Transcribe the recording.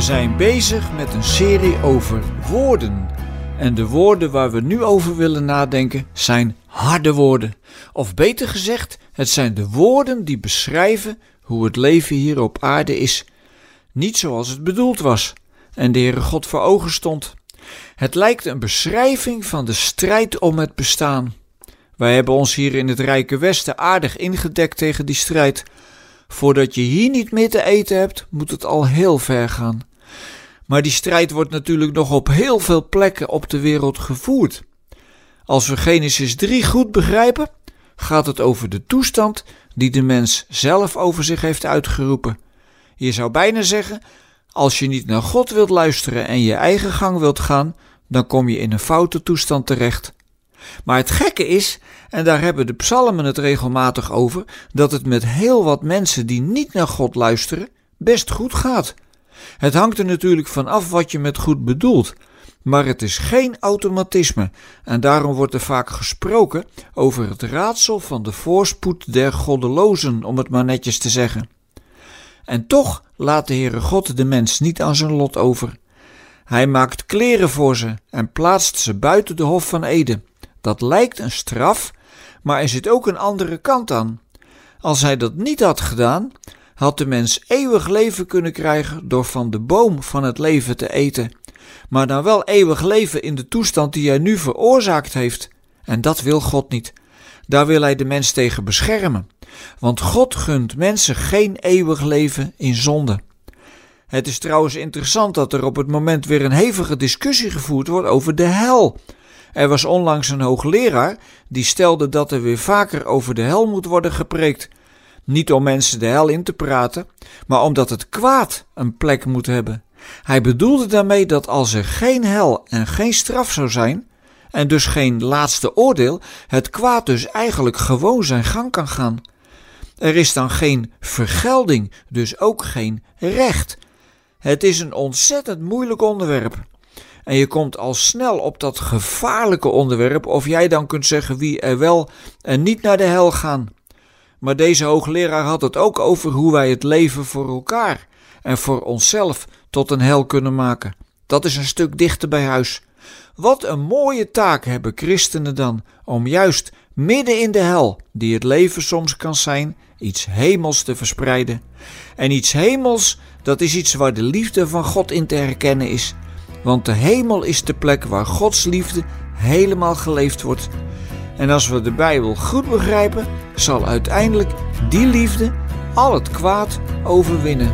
We zijn bezig met een serie over woorden. En de woorden waar we nu over willen nadenken zijn harde woorden. Of beter gezegd, het zijn de woorden die beschrijven hoe het leven hier op aarde is. Niet zoals het bedoeld was en de Heere God voor ogen stond. Het lijkt een beschrijving van de strijd om het bestaan. Wij hebben ons hier in het Rijke Westen aardig ingedekt tegen die strijd. Voordat je hier niet meer te eten hebt, moet het al heel ver gaan. Maar die strijd wordt natuurlijk nog op heel veel plekken op de wereld gevoerd. Als we Genesis 3 goed begrijpen, gaat het over de toestand die de mens zelf over zich heeft uitgeroepen. Je zou bijna zeggen: als je niet naar God wilt luisteren en je eigen gang wilt gaan, dan kom je in een foute toestand terecht. Maar het gekke is, en daar hebben de psalmen het regelmatig over, dat het met heel wat mensen die niet naar God luisteren best goed gaat. Het hangt er natuurlijk van af wat je met goed bedoelt, maar het is geen automatisme en daarom wordt er vaak gesproken over het raadsel van de voorspoed der goddelozen, om het maar netjes te zeggen. En toch laat de Heere God de mens niet aan zijn lot over. Hij maakt kleren voor ze en plaatst ze buiten de Hof van Eden. Dat lijkt een straf, maar er zit ook een andere kant aan. Als hij dat niet had gedaan, had de mens eeuwig leven kunnen krijgen door van de boom van het leven te eten, maar dan wel eeuwig leven in de toestand die hij nu veroorzaakt heeft. En dat wil God niet. Daar wil hij de mens tegen beschermen, want God gunt mensen geen eeuwig leven in zonde. Het is trouwens interessant dat er op het moment weer een hevige discussie gevoerd wordt over de hel. Er was onlangs een hoogleraar die stelde dat er weer vaker over de hel moet worden gepreekt. Niet om mensen de hel in te praten, maar omdat het kwaad een plek moet hebben. Hij bedoelde daarmee dat als er geen hel en geen straf zou zijn, en dus geen laatste oordeel, het kwaad dus eigenlijk gewoon zijn gang kan gaan. Er is dan geen vergelding, dus ook geen recht. Het is een ontzettend moeilijk onderwerp. En je komt al snel op dat gevaarlijke onderwerp of jij dan kunt zeggen wie er wel en niet naar de hel gaan. Maar deze hoogleraar had het ook over hoe wij het leven voor elkaar en voor onszelf tot een hel kunnen maken. Dat is een stuk dichter bij huis. Wat een mooie taak hebben christenen dan om juist midden in de hel, die het leven soms kan zijn, iets hemels te verspreiden. En iets hemels, dat is iets waar de liefde van God in te herkennen is. Want de hemel is de plek waar Gods liefde helemaal geleefd wordt. En als we de Bijbel goed begrijpen, zal uiteindelijk die liefde al het kwaad overwinnen.